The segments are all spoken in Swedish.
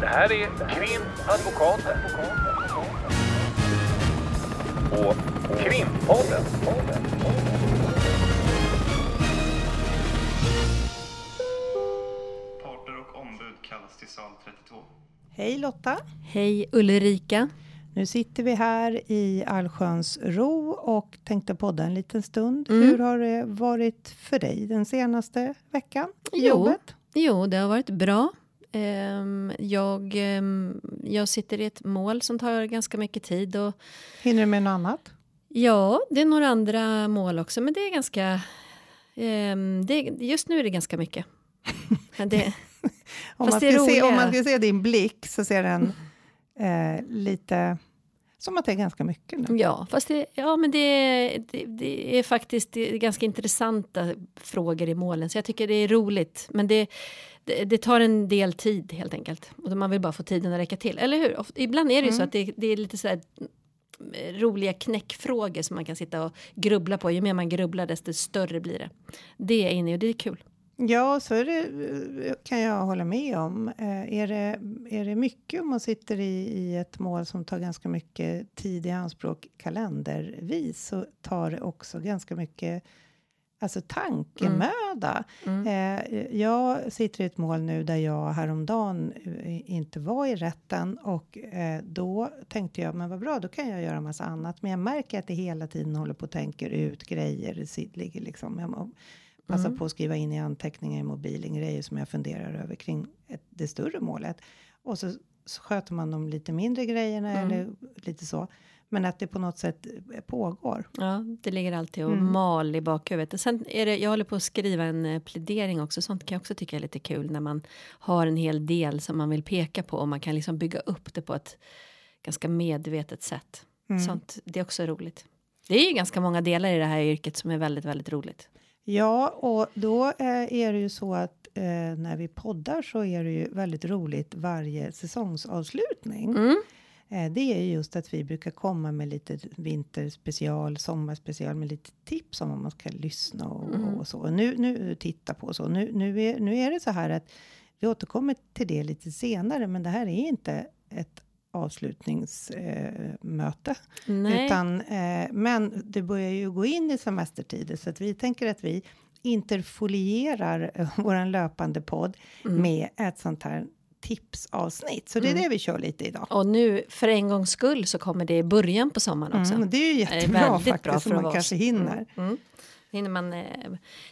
Det här är Krimadvokaten. Och Krimpodden. Parter och ombud kallas till sal 32. Hej Lotta! Hej Ulrika. Nu sitter vi här i allsköns ro och tänkte podda en liten stund. Mm. Hur har det varit för dig den senaste veckan i Jo. jobbet? Jo, det har varit bra. Ehm, jag, ehm, jag sitter i ett mål som tar ganska mycket tid. Och, Hinner du med något annat? ja, det är några andra mål också, men det är ganska... ehm, det, just nu är det ganska mycket. Det, Om man, det se, om man ska se din blick så ser den eh, lite som att det är ganska mycket nu. ja, fast det, ja, men det, det, det är faktiskt ganska intressanta frågor i målen, så jag tycker det är roligt. Men det, det, det tar en del tid helt enkelt. Och man vill bara få tiden att räcka till, eller hur? Of- Ibland är det ju så att det, det är lite så här mm, roliga knäckfrågor som man kan sitta och grubbla på. Ju mer man grubblar desto större blir det. Det är inne och det är kul. Ja, så är det, eh, kan jag hålla med om. Eh, är, det, är det mycket om man sitter i, i ett mål som tar ganska mycket tid i anspråk kalendervis så tar det också ganska mycket alltså tankemöda. Mm. Eh, jag sitter i ett mål nu där jag häromdagen eh, inte var i rätten och eh, då tänkte jag, men vad bra, då kan jag göra massa annat. Men jag märker att det hela tiden håller på och tänker ut grejer. Det ligger liksom, jag passar Mm. på att skriva in i anteckningar i mobilen grejer som jag funderar över kring ett, det större målet. Och så, så sköter man de lite mindre grejerna Mm. eller lite så. Men att det på något sätt eh, pågår. Ja, det ligger alltid och Mm. mal i bakhuvudet. Och sen är det, jag håller på att skriva en eh, plädering också. Sånt kan jag också tycka är lite kul när man har en hel del som man vill peka på och man kan liksom bygga upp det på ett ganska medvetet sätt. Mm. Sånt, det är också roligt. Det är ju ganska många delar i det här yrket som är väldigt, väldigt roligt. Ja, och då eh, är det ju så att eh, när vi poddar så är det ju väldigt roligt varje säsongsavslutning. Mm. Eh, det är ju just att vi brukar komma med lite vinterspecial, sommarspecial med lite tips om vad man ska lyssna och, Mm. och så. Och nu, nu titta på så. Nu, nu, är, nu är det så här att vi återkommer till det lite senare, men det här är inte ett avslutningsmöte. Eh. Utan, eh, men det börjar ju gå in i semestertider så att vi tänker att vi interfolierar eh, vår löpande podd Mm. med ett sånt här tipsavsnitt. Så det är Mm. det vi kör lite idag. Och nu för en gångs skull så kommer det i början på sommaren också. Mm, det är ju Det är jättebra väldigt faktiskt, bra för man vara kanske oss. hinner. Mm. Mm. Hinner man eh,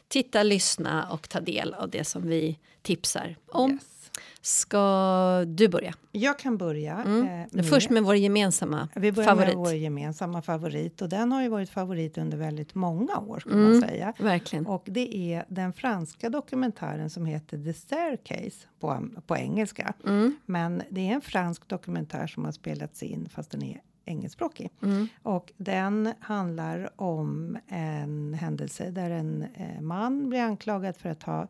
titta, lyssna och ta del av det som vi tipsar om. Yes. Ska du börja? Jag kan börja. Mm. eh, Men Först med vår gemensamma vi börjar favorit. med vår gemensamma favorit och den har ju varit favorit under väldigt många år Mm. man säga. Verkligen. Och det är den franska dokumentären som heter The Staircase på, på engelska. Mm. Men det är en fransk dokumentär som har spelats in fast den är engelskspråkig. Mm. Och den handlar om en händelse där en eh, man blir anklagad för att ha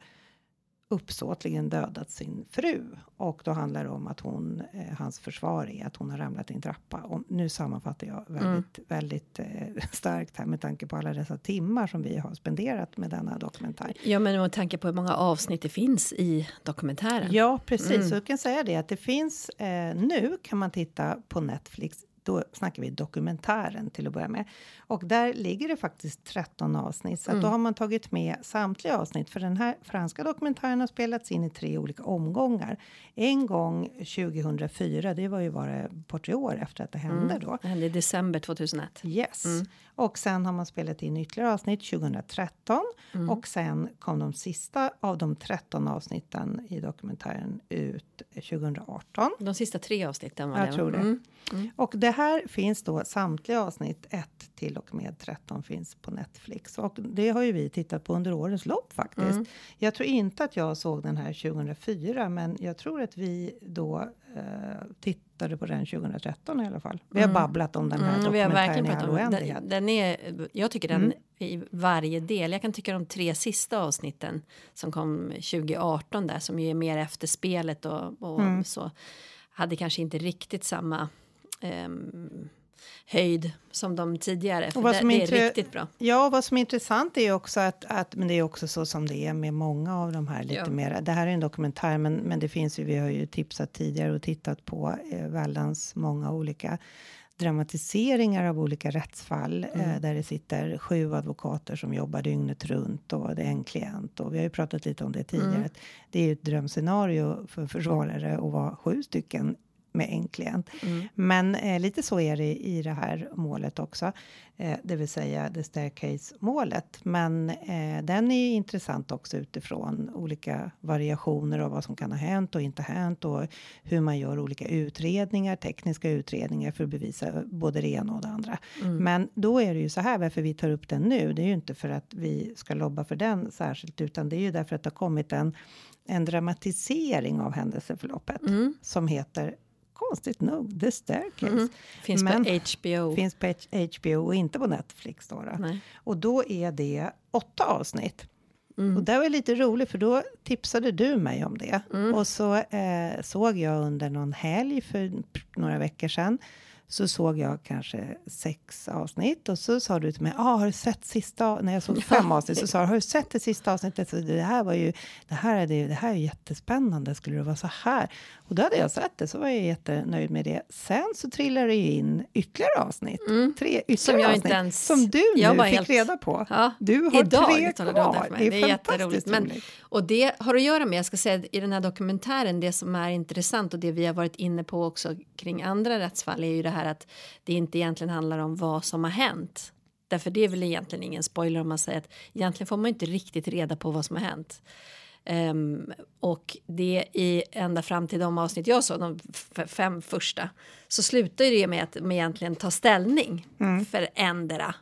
uppsåtligen dödat sin fru. Och då handlar det om att hon, eh, hans försvar är att hon har ramlat i en trappa. Och nu sammanfattar jag väldigt, väldigt eh, starkt här med tanke på alla dessa timmar som vi har spenderat med denna dokumentär. Ja, men med tanke på hur många avsnitt det finns i dokumentären. Ja, precis. Mm. Så jag kan säga det att det finns eh, nu kan man titta på Netflix. Då snackar vi dokumentären till att börja med. Och där ligger det faktiskt 13 avsnitt. Så Mm. då har man tagit med samtliga avsnitt. För den här franska dokumentären har spelats in i tre olika omgångar. En gång 2004, det var ju bara par tre år efter att det hände Mm. då. Det hände i december 2001. Yes. Mm. Och sen har man spelat in ytterligare avsnitt 2013. Mm. Och sen kom de sista av de 13 avsnitten i dokumentären ut 2018. De sista tre avsnitten var Jag det. tror det. Mm. Och det här finns då samtliga avsnitt 1 till och med 13 finns på Netflix. Och det har ju vi tittat på under årens lopp faktiskt. Mm. Jag tror inte att jag såg den här 2004 men jag tror att vi då eh, tittade på den 2013 i alla fall. Vi har Mm. babblat om den här Mm, vi har dokumentären verkligen i all pratat om oändlighet. den, den är, Jag tycker den Mm. i varje del. Jag kan tycka de tre sista avsnitten som kom 2018 där som ju är mer efter spelet och, och Mm. så hade kanske inte riktigt samma höjd som de tidigare. För vad det, som det är riktigt bra. Ja, vad som är intressant är ju också att, att men det är också så som det är med många av de här lite Ja. mer. Det här är en dokumentär, men, men det finns ju. Vi har ju tipsat tidigare och tittat på eh, Wallans många olika dramatiseringar av olika rättsfall Mm. eh, där det sitter sju advokater som jobbar dygnet runt och det är en klient och vi har ju pratat lite om det tidigare. Mm. Det är ju ett drömscenario för försvarare att vara sju stycken med en klient. Mm. Men eh, lite så är det i det här målet också, eh, det vill säga the staircase målet. Men eh, den är ju intressant också utifrån olika variationer av vad som kan ha hänt och inte hänt och hur man gör olika utredningar, tekniska utredningar för att bevisa både det ena och det andra. Mm. Men då är det ju så här varför vi tar upp den nu. Det är ju inte för att vi ska lobba för den särskilt, utan det är ju därför att det har kommit en en dramatisering av händelseförloppet Mm. som heter konstigt nog The Staircase. Mm. Finns Men- på HBO. Finns på HBO och inte på Netflix. Då, då. Och då är det åtta avsnitt. Mm. Och det var lite roligt för då tipsade du mig om det. Mm. Och så eh, såg jag under någon helg för några veckor sedan så såg jag kanske sex avsnitt och så sa du till mig, ah, har du sett sista, när jag såg fem avsnitt så sa du, har du sett det sista avsnittet? Så det här var ju, det här är, det, det här är jättespännande, skulle det vara så här? Och då hade jag sett det, så var jag jättenöjd med det. Sen så trillade det ju in ytterligare avsnitt, Mm. tre ytterligare Som jag avsnitt, inte ens- som du nu fick helt- reda på. Ja, Du har idag tre det kvar. för mig. Det är jätteroligt. Men, och det har att göra med, jag ska säga i den här dokumentären, det som är intressant och det vi har varit inne på också kring andra rättsfall är ju det här att det inte egentligen handlar om vad som har hänt. Därför det är väl egentligen ingen spoiler om man säger att egentligen får man inte riktigt reda på vad som har hänt. Ehm, och det i ända fram till de avsnitt jag såg, de fem första, så slutar det med att man egentligen tar ställning för ändra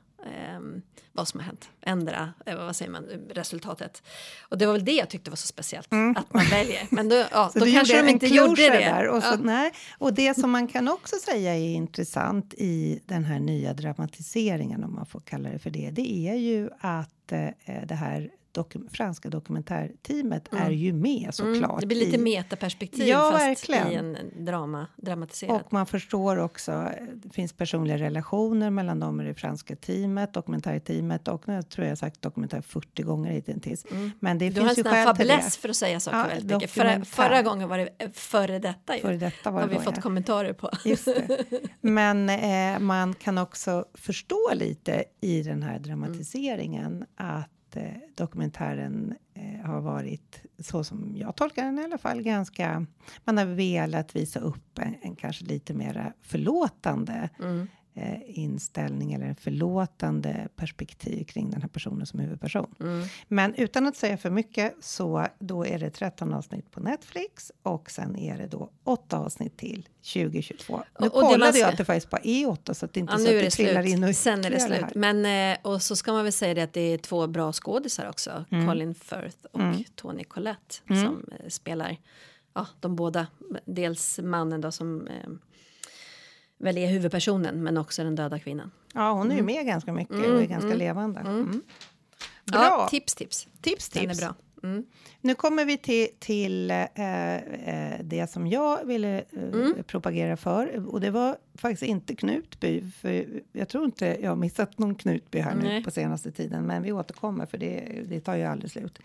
um, vad som har hänt, ändra, eh, vad säger man, resultatet. Och det var väl det jag tyckte var så speciellt, att man väljer. Men då, ja, då kanske de inte gjorde det. Där, och, så, ja. nej, och det som man kan också säga är intressant i den här nya dramatiseringen, om man får kalla det för det, det är ju att eh, det här dokum franska dokumentärteamet är ju med såklart. Mm, det blir lite i, metaperspektiv Ja, fast verkligen. i en drama, dramatiserat. och man förstår också, det finns personliga relationer mellan dem i det franska teamet, dokumentärteamet och nu tror jag har sagt dokumentär 40 gånger hittills. Men det Mm. du har en finns ju skäl till det. fäbless för att säga saker Ja, väldigt mycket. Förra, förra gången var det eh, före detta ju. Före detta var har det vi då, fått ja. kommentarer på. Just det. Men eh, man kan också förstå lite i den här dramatiseringen att eh, dokumentären eh, har varit, så som jag tolkar den i alla fall, ganska... Man har velat visa upp en, en kanske lite mera förlåtande Mm eh, inställning eller en förlåtande perspektiv kring den här personen som huvudperson. Mm. Men utan att säga för mycket så då är det 13 avsnitt på Netflix och sen är det då 8 avsnitt till 2022. Nu Och- det kollade ska- jag att det faktiskt bara är 8 så att det inte Ja, så att det det trillar in och slut. Sen är det slut. här. Men, eh, och så ska man väl säga det att det är två bra skådisar också. Mm. Colin Firth och Tony Collette som eh, spelar ja, de båda. Dels mannen då som väl är huvudpersonen men också den döda kvinnan. Ja, hon är ju med ganska mycket och är ganska levande. Mm. Bra! Ja, tips, tips. tips, Den är tips. bra. Mm. Nu kommer vi till, till eh, eh, det som jag ville eh, Mm. propagera för. Och det var faktiskt inte Knutby. För jag tror inte jag har missat någon Knutby här nu Nej. på senaste tiden. Men vi återkommer för det, det tar ju aldrig slut.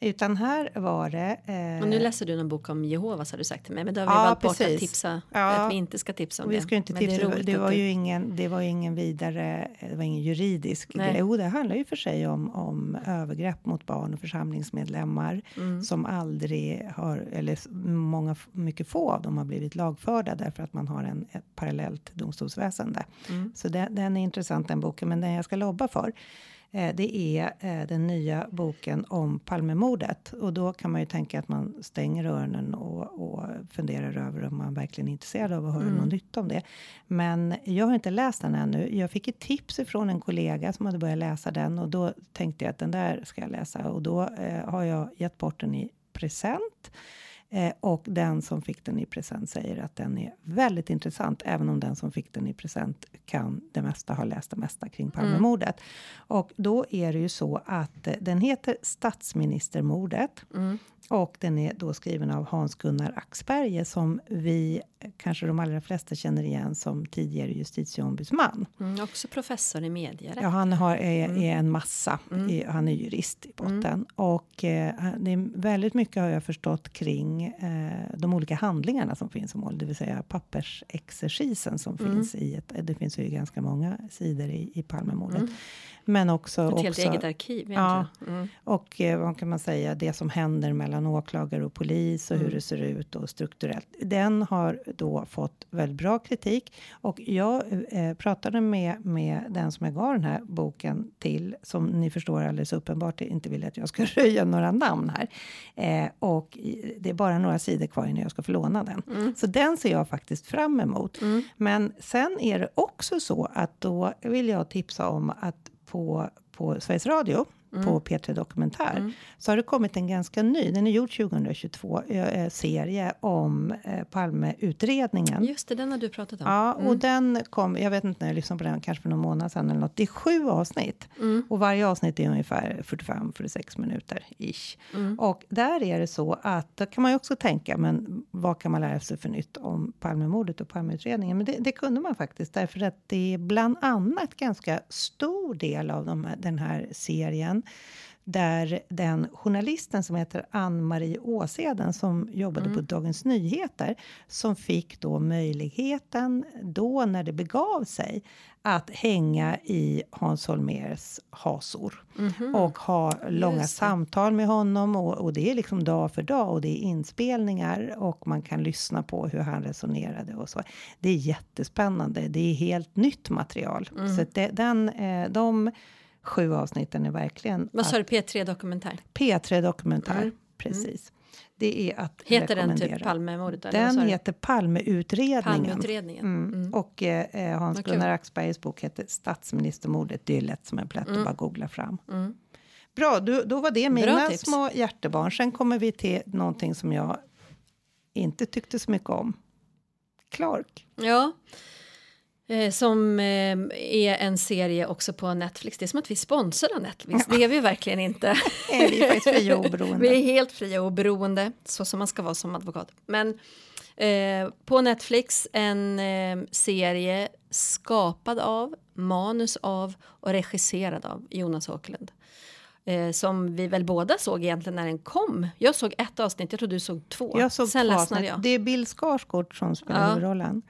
Utan här var det... Eh, Och nu läser du en bok om Jehovas har du sagt till mig. Men då har vi Ja, valt bort att precis. tipsa. Ja. Att vi inte ska tipsa om vi det. ska inte Men tipsa, det, det, var du- ju ingen, det var ingen vidare, det var ingen juridisk Nej. grej. Jo, det handlar ju för sig om, om övergrepp mot barn och församlingsmedlemmar Mm. som aldrig har, eller många, mycket få av dem har blivit lagförda därför att man har en, ett parallellt domstolsväsende. Mm. Så den, den är intressant den boken, men den jag ska lobba för det är eh, den nya boken om Palmemordet. Och då kan man ju tänka att man stänger öronen och, och funderar över om man verkligen är intresserad av att höra något nytt om det. Men jag har inte läst den ännu. Jag fick ett tips ifrån en kollega som hade börjat läsa den och då tänkte jag att den där ska jag läsa och då eh, har jag gett bort den i present. Eh, och den som fick den i present säger att den är väldigt intressant, även om den som fick den i present kan det mesta, har läst det mesta kring Palmemordet. Och då är det ju så att eh, den heter Statsministermordet. Och den är då skriven av Hans-Gunnar Axberger som vi, eh, kanske de allra flesta känner igen som tidigare justitieombudsman. Mm, också professor i medierätt. Ja, han har, är, är en massa. I, han är jurist i botten. Och eh, det är väldigt mycket har jag förstått kring eh, de olika handlingarna som finns i mål, det vill säga pappersexercisen som finns i ett, det finns ju ganska många sidor i, i Palmemordet. Men också, Ett också helt eget arkiv Ja. Mm. och eh, vad kan man säga, det som händer mellan åklagare och polis och Mm. hur det ser ut och strukturellt. Den har då fått väldigt bra kritik och jag eh, pratade med, med den som jag gav den här boken till, som ni förstår alldeles uppenbart inte vill att jag ska röja några namn här. Eh, och det är bara några sidor kvar innan jag ska få låna den. Mm. Så den ser jag faktiskt fram emot. Men sen är det också så att då vill jag tipsa om att på, på Sveriges Radio på P3 Dokumentär så har det kommit en ganska ny, den är gjord 2022, eh, serie om eh, Palmeutredningen. Just det, den har du pratat om. Ja, och den kom, jag vet inte när jag lyssnade på den, kanske för någon månad sedan eller något. Det är sju avsnitt. Och varje avsnitt är ungefär 45-46 minuter ish. Och där är det så att, då kan man ju också tänka, men vad kan man lära sig för nytt om Palmemordet och Palmeutredningen? Men det, det kunde man faktiskt, därför att det är bland annat ganska stor del av de här, den här serien där den journalisten som heter Ann-Marie Åseden som jobbade på Dagens Nyheter som fick då möjligheten då när det begav sig att hänga i Hans Holmérs hasor och ha långa samtal med honom och, och det är liksom dag för dag och det är inspelningar och man kan lyssna på hur han resonerade och så. Det är jättespännande. Det är helt nytt material. Så att det, den, eh, de sju avsnitten är verkligen Vad sa du, P3 Dokumentär? P3 Dokumentär. Precis. Det är att Heter den typ rekommendera. Palmemordet? Den heter Palmeutredningen. Palmeutredningen. Mm. Och eh, eh, Hans-Gunnar. Axbergers bok heter Statsministermordet. Det är lätt som en plätt att bara googla fram. Mm. Bra, då, då var det mina små hjärtebarn. Sen kommer vi till någonting som jag inte tyckte så mycket om. Clark. Ja. Eh, som eh, är en serie också på Netflix. Det är som att vi sponsrar av Netflix. Det är vi verkligen inte. Är vi faktiskt fria och oberoende? Vi är helt fria och oberoende, så som man ska vara som advokat. Men eh, på Netflix en eh, serie skapad av, manus av och regisserad av Jonas Åkerlund. Eh, som vi väl båda såg egentligen när den kom. Jag såg ett avsnitt, jag tror du såg två. Jag såg Sen två avsnitt. jag. Det är Bill Skarsgård som spelar Ja. huvudrollen.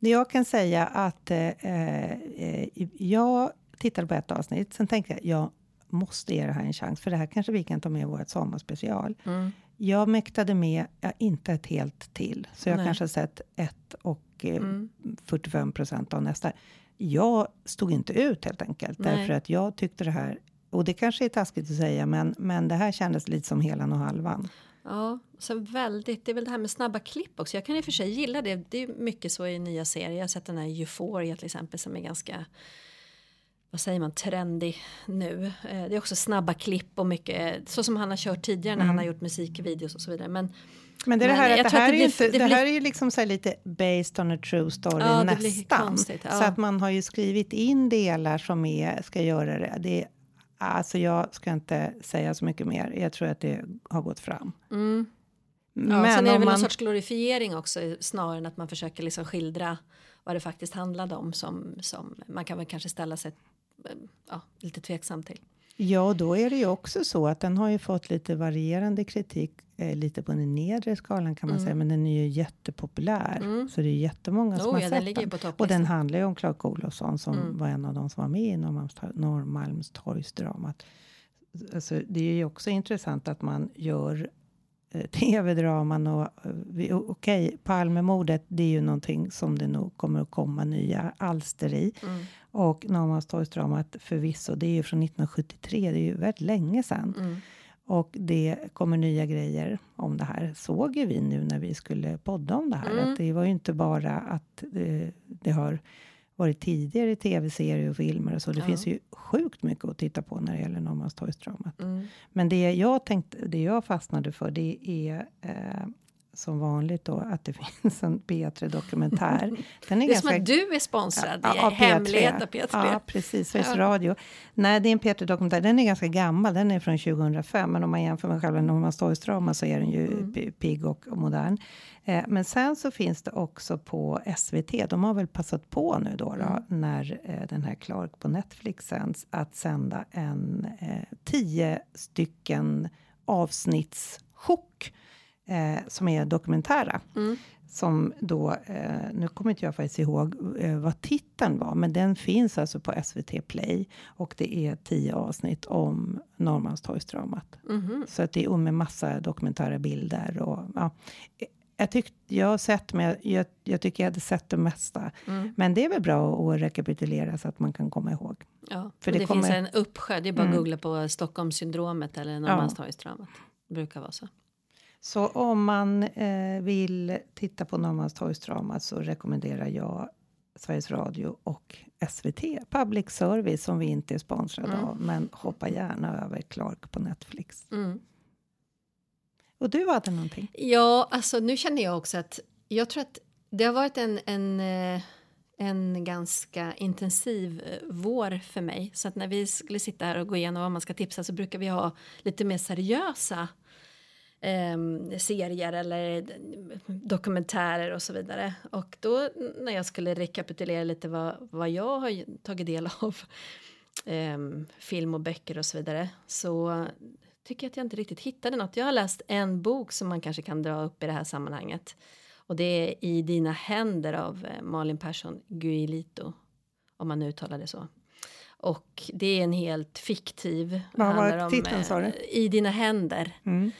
Det jag kan säga att eh, eh, jag tittade på ett avsnitt, sen tänkte jag jag måste ge det här en chans, för det här kanske vi kan ta med i vårt sommarspecial. Mm. Jag mäktade med, ja, inte ett helt till, så jag Nej. kanske sett ett och eh, Mm. 45 procent av nästa. Jag stod inte ut helt enkelt, Nej. därför att jag tyckte det här, och det kanske är taskigt att säga, men, men det här kändes lite som helan och halvan. Ja, så väldigt, det är väl det här med snabba klipp också. Jag kan i och för sig gilla det. Det är mycket så i nya serier. Jag har sett den här Euphoria till exempel som är ganska vad säger man, trendig nu. Eh, Det är också snabba klipp och mycket, så som han har kört tidigare när han har gjort musikvideos och så vidare. Men Men det är det här att det att här, det är ju blir- inte, det det blir- här är ju liksom så här lite based on a true story Ja, nästan. konstigt, ja. Så att man har ju skrivit in delar som är, ska göra det. det alltså jag ska inte säga så mycket mer. Jag tror att det har gått fram. mm. ja, Men sen är det väl man, någon sorts glorifiering också snarare än att man försöker liksom skildra vad det faktiskt handlade om som, som man kan väl kanske ställa sig eh, ja, lite tveksam till. Ja, då är det ju också så att den har ju fått lite varierande kritik. Eh, lite på den nedre skalan kan man Mm. säga. Men den är ju jättepopulär. Så det är jättemånga som Oh, har ja, sett den den. Och den handlar ju om Clark Olofsson som Mm. var en av de som var med i Norrmalmstor- Norrmalmstorgsdramat. Alltså, det är ju också intressant att man gör tv-draman och eh, okej, Palmemordet, det är ju någonting som det nog kommer att komma nya alster i. Mm. Och Norrmalmstorgsdramat förvisso, det är ju från 1973, det är ju väldigt länge sedan. Mm. Och det kommer nya grejer om det här. Såg ju vi nu när vi skulle podda om det här. Mm. Att det var ju inte bara att det, det har varit tidigare tv-serier och filmer och så. Det Ja. finns ju sjukt mycket att titta på när det gäller Norrmalmstorgsdramat. Mm. Men det jag tänkte, det jag fastnade för, det är eh, som vanligt då att det finns en P3-dokumentär. Den är det är som att du är sponsrad. Ja, är hemlighet av P3. Ja, precis. Sveriges Ja. Radio. Nej, det är en P3-dokumentär. Den är ganska gammal. Den är från 2005. Men om man jämför med själva Norrmalmstorgsdrama så är den ju Mm. pi- pigg och, och modern. Eh, men sen så finns det också på SVT. De har väl passat på nu då, då Mm. när eh, den här Clark på Netflix sänds att sända en eh, tio stycken avsnittschock eh, som är dokumentära. Mm. Som då, eh, nu kommer inte jag faktiskt ihåg eh, vad titeln var, men den finns alltså på SVT Play och det är tio avsnitt om Norrmalmstorgsdramat. Mhm. Så att det är med massa dokumentära bilder och ja. Jag, tyck, jag har sett, men jag, jag, tycker jag hade sett det mesta. Mm. Men det är väl bra att rekapitulera så att man kan komma ihåg. Ja, För det, det finns kommer- en uppsjö. Det är bara att Mm. googla på Stockholmssyndromet eller Norrmalmstorgsdramat. Det brukar vara så. Så om man eh, vill titta på Norrmalmstorgsdramat så rekommenderar jag Sveriges Radio och SVT, public service som vi inte är sponsrade Mm. av. Men hoppa gärna över Clark på Netflix. Mm. Och du hade någonting? Ja, alltså nu känner jag också att jag tror att det har varit en, en, eh, en ganska intensiv eh, vår för mig. Så att när vi skulle sitta här och gå igenom vad man ska tipsa så brukar vi ha lite mer seriösa ehm, serier eller dokumentärer och så vidare. Och då när jag skulle rekapitulera lite vad, vad jag har tagit del av ehm, film och böcker och så vidare så tycker jag att jag inte riktigt hittade något. Jag har läst en bok som man kanske kan dra upp i det här sammanhanget. Och det är I dina händer av eh, Malin Persson Guilito. Om man uttalar det så. Och det är en helt fiktiv. Vad var titeln, sa du? eh, I dina händer. Mm.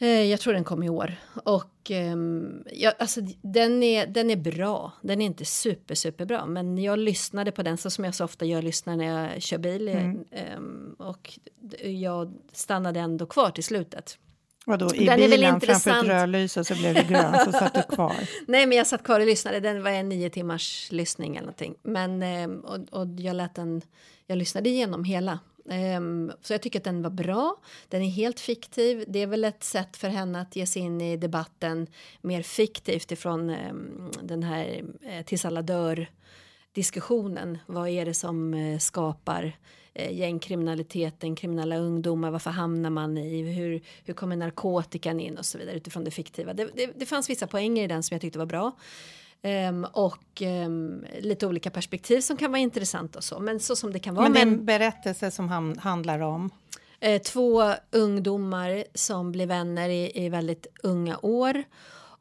Eh, Jag tror den kom i år. Och ehm, ja, alltså, den, är, den är bra. Den är inte super, super bra. Men jag lyssnade på den så som jag så ofta gör, lyssnar när jag kör bil. Mm. Ehm, och jag stannade ändå kvar till slutet. Vadå, i Den är väl bilen framför ett rödlyse så blev det grönt så satt du kvar. Nej, men jag satt kvar och lyssnade. Den var en nio timmars lyssning eller någonting. Men, ehm, och, och jag lät den, jag lyssnade igenom hela. Ehm, så jag tycker att den var bra. Den är helt fiktiv. Det är väl ett sätt för henne att ge sig in i debatten mer fiktivt ifrån ehm, den här eh, tills alla dör diskussionen. Vad är det som eh, skapar eh, gängkriminaliteten, kriminella ungdomar, varför hamnar man i, hur, hur kommer narkotikan in och så vidare utifrån det fiktiva. Det, det, det fanns vissa poänger i den som jag tyckte var bra. Ehm, och ehm, lite olika perspektiv som kan vara intressant och så. Men så som det kan vara. Men det är Men, en berättelse som ham- handlar om... eh, två ungdomar som blir vänner i, i väldigt unga år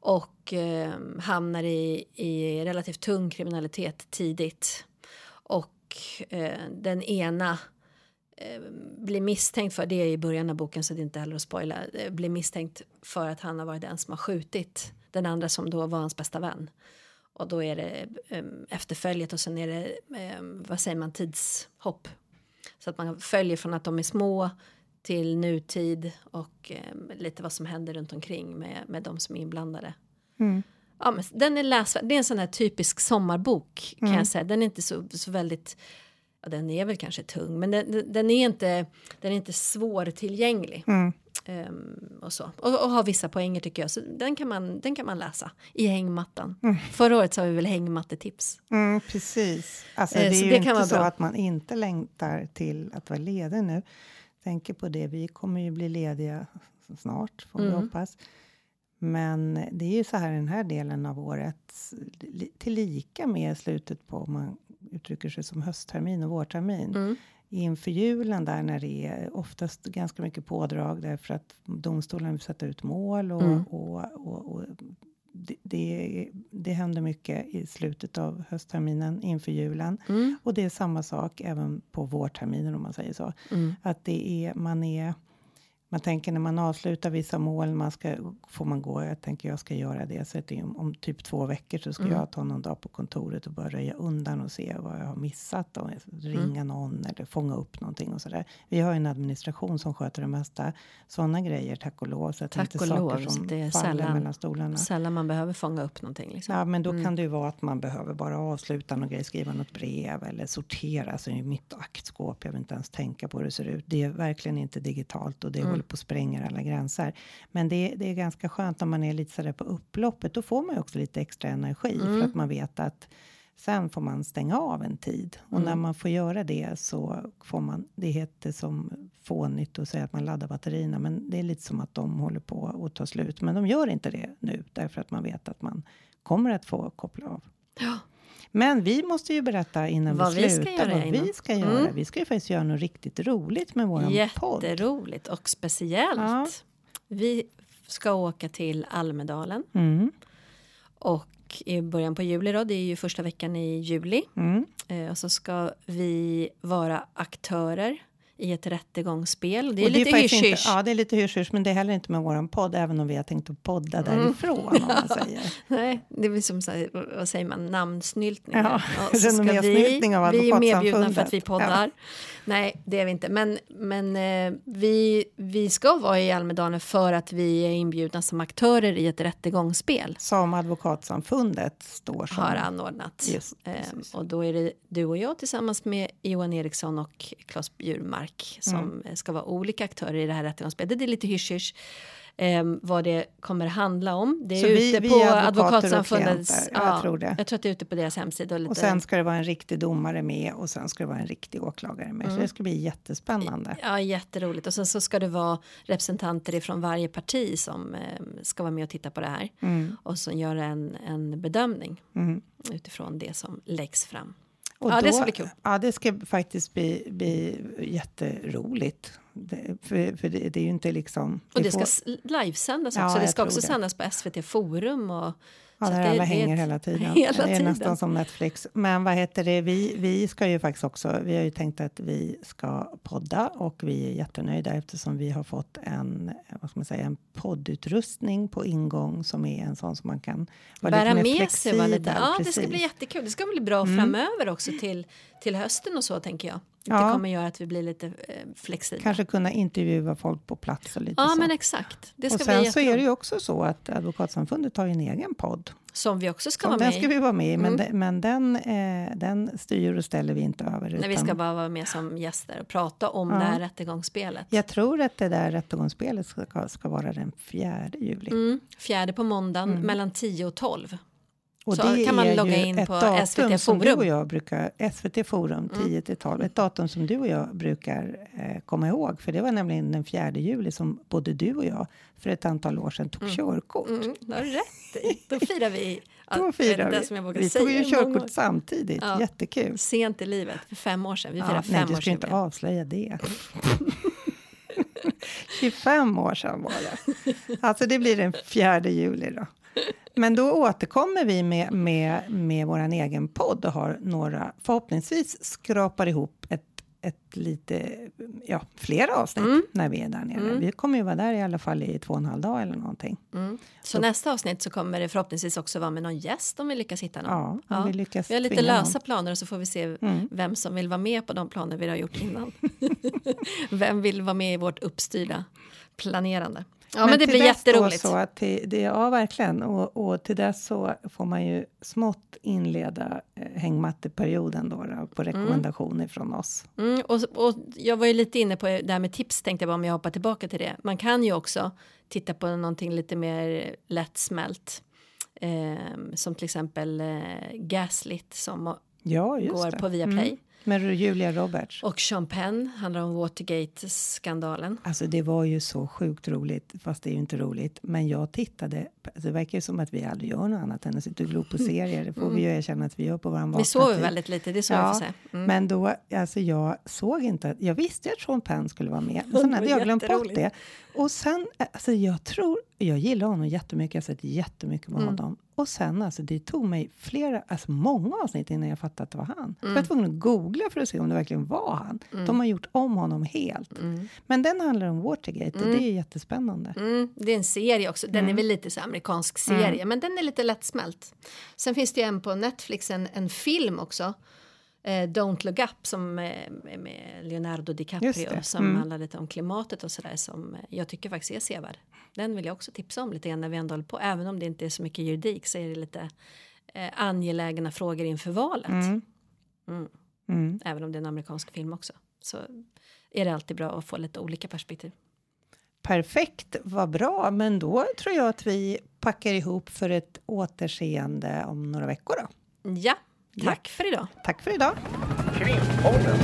och ehm, hamnar i, i relativt tung kriminalitet tidigt. Och eh, den ena blir misstänkt för, det är i början av boken så det är inte heller att spoila, eh, blir misstänkt för att han har varit den som har skjutit den andra som då var hans bästa vän. Och då är det um, efterföljet och sen är det, um, vad säger man, tidshopp. Så att man följer från att de är små till nutid och um, lite vad som händer runt omkring med, med de som är inblandade. Mm. Ja, men den är läsvärd. Det är en sån här typisk sommarbok kan Mm. jag säga. Den är inte så, så väldigt, ja, den är väl kanske tung, men den, den- är inte, den är inte svårtillgänglig. Mm. Ehm, och så. Och, och har vissa poänger tycker jag. Så den kan man, den kan man läsa i hängmattan. Mm. Förra året så har vi väl hängmattetips. Mm, precis. Alltså, Eh, det är så ju det inte så bra. att man inte längtar till att vara ledig nu. Tänker på det, vi kommer ju bli lediga snart, får vi Mm. hoppas. Men det är ju så här den här delen av året, li- tillika med slutet på, om man uttrycker sig som hösttermin och vårtermin. Mm. Inför julen där när det är oftast ganska mycket pådrag därför att domstolen vill sätta ut mål och, Mm. och, och, och det, det, det händer mycket i slutet av höstterminen inför julen. Mm. Och det är samma sak även på vårterminen om man säger så. Mm. Att det är, man är, man tänker när man avslutar vissa mål, man ska, får man gå, jag tänker jag ska göra det, så att om, om typ två veckor så ska Mm. jag ta någon dag på kontoret och börja röja undan och se vad jag har missat och ringa Mm. någon eller fånga upp någonting och sådär. Vi har en administration som sköter det mesta, sådana grejer tack och lov. Så att Tack inte och saker lov, så som det är faller sällan- mellan stolarna. Sällan man behöver fånga upp någonting. Liksom. Ja, men då Mm. kan det ju vara att man behöver bara avsluta någon grej, skriva något brev eller sortera. Så i mitt aktskåp, jag vill inte ens tänka på hur det ser ut. Det är verkligen inte digitalt och det Mm. håller på och spränger alla gränser. Men det, det är ganska skönt om man är lite sådär på upploppet. Då får man ju också lite extra energi för att man vet att Sen får man stänga av en tid och när man får göra det så får man. Det heter som fånigt att säga att man laddar batterierna, men det är lite som att de håller på att ta slut. Men de gör inte det nu därför att man vet att man kommer att få koppla av. Ja. Men vi måste ju berätta innan Vad vi vi ska slutar göra vad innan. vi ska göra. Vi ska ju faktiskt göra något riktigt roligt med våran podd. Jätteroligt och speciellt. Ja. Vi ska åka till Almedalen Mm, och i början på juli då, det är ju första veckan i juli. mm. Eh, och så ska vi vara aktörer i ett rättegångsspel. Det är Och lite hysch Ja, det är lite hysch men det är heller inte med våran podd, även om vi har tänkt att podda Mm. därifrån. Om man säger. Nej, det är som vad säger man, namnsnyltning. Ja, renommésnyltning av vi är medbjudna för att vi poddar. Nej, det är vi inte. Men, men eh, vi, vi ska vara i Almedalen för att vi är inbjudna som aktörer i ett rättegångsspel. Som Advokatsamfundet står som. har anordnats. Just, precis. och då är det du och jag tillsammans med Johan Eriksson och Claes Bjurmark som Mm. eh, ska vara olika aktörer i det här rättegångsspelet. Det är lite hysch-hysch ehm, vad det kommer handla om. Det är Så vi- ute vi på är advokater och Advokatsamfundets... Ja, jag tror det. Jag tror att det är ute på deras hemsida. Och, lite, Och sen ska det vara en riktig domare med och sen ska det vara en riktig åklagare med. Mm. Så det ska bli jättespännande. Ja, jätteroligt. Och sen så ska det vara representanter ifrån varje parti som eh, ska vara med och titta på det här. Mm. Och så göra en, en bedömning Mm. utifrån det som läggs fram. Och Ja, det då- ska bli kul. Ja, det ska faktiskt bli, bli jätteroligt. Det, för för det, det är ju inte liksom... Och det ska får- s- livesändas Ja, också. det jag ska också det. sändas på SVT Forum. Och, Ja, där alla hänger ett- hela tiden. hela det är tiden. nästan som Netflix. Men vad heter det? Vi, vi ska ju faktiskt också. Vi har ju tänkt att vi ska podda och vi är jättenöjda eftersom vi har fått en, vad ska man säga, en poddutrustning på ingång som är en sån som man kan vara bära lite mer med sig. Lite, ja, det ska Precis. Mm. bli jättekul. Det ska bli bra framöver också till, till hösten och så tänker jag. Det Ja. kommer göra att vi blir lite eh, flexibla. Kanske kunna intervjua folk på plats och lite Ja, så. men exakt. Det ska och sen så är det ju också så att Advokatsamfundet har ju en egen podd. Som vi också ska Som vara den med ska i. vi vara med i, men, Mm. den, men den, eh, den styr och ställer vi inte över. När vi ska bara vara med som gäster och prata om Ja. det här rättegångsspelet. Jag tror att det där rättegångsspelet ska, ska vara den 4 juli. Mm, fjärde på måndagen mellan 10 och 12. Och Så det kan man logga in på SVT som du Forum. och jag brukar, SVT Forum 10 till 12, ett datum som du och jag brukar eh, komma ihåg. För det var nämligen den 4 juli som både du och jag för ett antal år sedan tog körkort. Mm, det har rätt i. Då firar vi. Då firar det vi. som jag vågar vi säga tog ju år. körkort samtidigt, Ja. jättekul. Sent i livet, för fem år sedan. Vi firar Ja, nej, fem du ska inte årsjubileum. avslöja det. 25 år sedan var det. Alltså det blir den 4 juli då. Men då återkommer vi med, med, med vår egen podd och har några, förhoppningsvis skrapar ihop ett, ett lite, ja, flera avsnitt Mm. när vi är där nere. Vi kommer ju vara där i alla fall i två och en halv dag eller någonting. Mm. Så nästa avsnitt så kommer det förhoppningsvis också vara med någon gäst om vi lyckas hitta någon. Ja, om vi lyckas Vi har lite lösa någon. planer och så får vi se Mm. vem som vill vara med på de planer vi har gjort innan. vem vill vara med i vårt uppstyrda planerande. Ja men, det till blir jätteroligt. Så att till, det, ja, verkligen. Och, och till dess så får man ju smått inleda eh, hängmatteperioden då, då, på rekommendationer från oss. Mm, och, och jag var ju lite inne på det här med tips tänkte jag bara om jag hoppar tillbaka till det. Man kan ju också titta på någonting lite mer lättsmält. Eh, som till exempel eh, Gaslit som Ja, går det. på Viaplay. Mm. Med Julia Roberts. Och Sean Penn handlar om Watergate-skandalen. Alltså det var ju så sjukt roligt, fast det är ju inte roligt. Men jag tittade, alltså det verkar ju som att vi aldrig gör något annat än att sitta och glo på serier. Det får vi ju erkänna att vi gör på vår vakna Vi sover väldigt lite, det är så Ja, jag får säga. Mm. Men då, alltså jag såg inte, jag visste att Sean Penn skulle vara med, sen hade jag glömt bort det. Och sen, alltså jag tror, jag gillar honom jättemycket, jag har sett jättemycket med Mm. honom. Och sen alltså, det tog mig flera, alltså många avsnitt innan jag fattade att det var han. Mm. Jag var tvungen att googla för att se om det verkligen var han. De har gjort om honom helt. Men den handlar om Watergate och det är jättespännande. Mm, det är en serie också. Den är väl lite så amerikansk serie, men den är lite lättsmält. Sen finns det ju en på Netflix, en, en film också. Eh, Don't look up som eh, med Leonardo DiCaprio som Mm. handlar lite om klimatet och sådär som eh, jag tycker faktiskt är sevärd. Den vill jag också tipsa om lite grann när vi ändå håller på. Även om det inte är så mycket juridik så är det lite eh, angelägna frågor inför valet. Mm. Mm. Mm. Även om det är en amerikansk film också. Så är det alltid bra att få lite olika perspektiv. Perfekt, vad bra. Men då tror jag att vi packar ihop för ett återseende om några veckor. Då. Ja, tack för idag. Tack för idag. Krimpodden.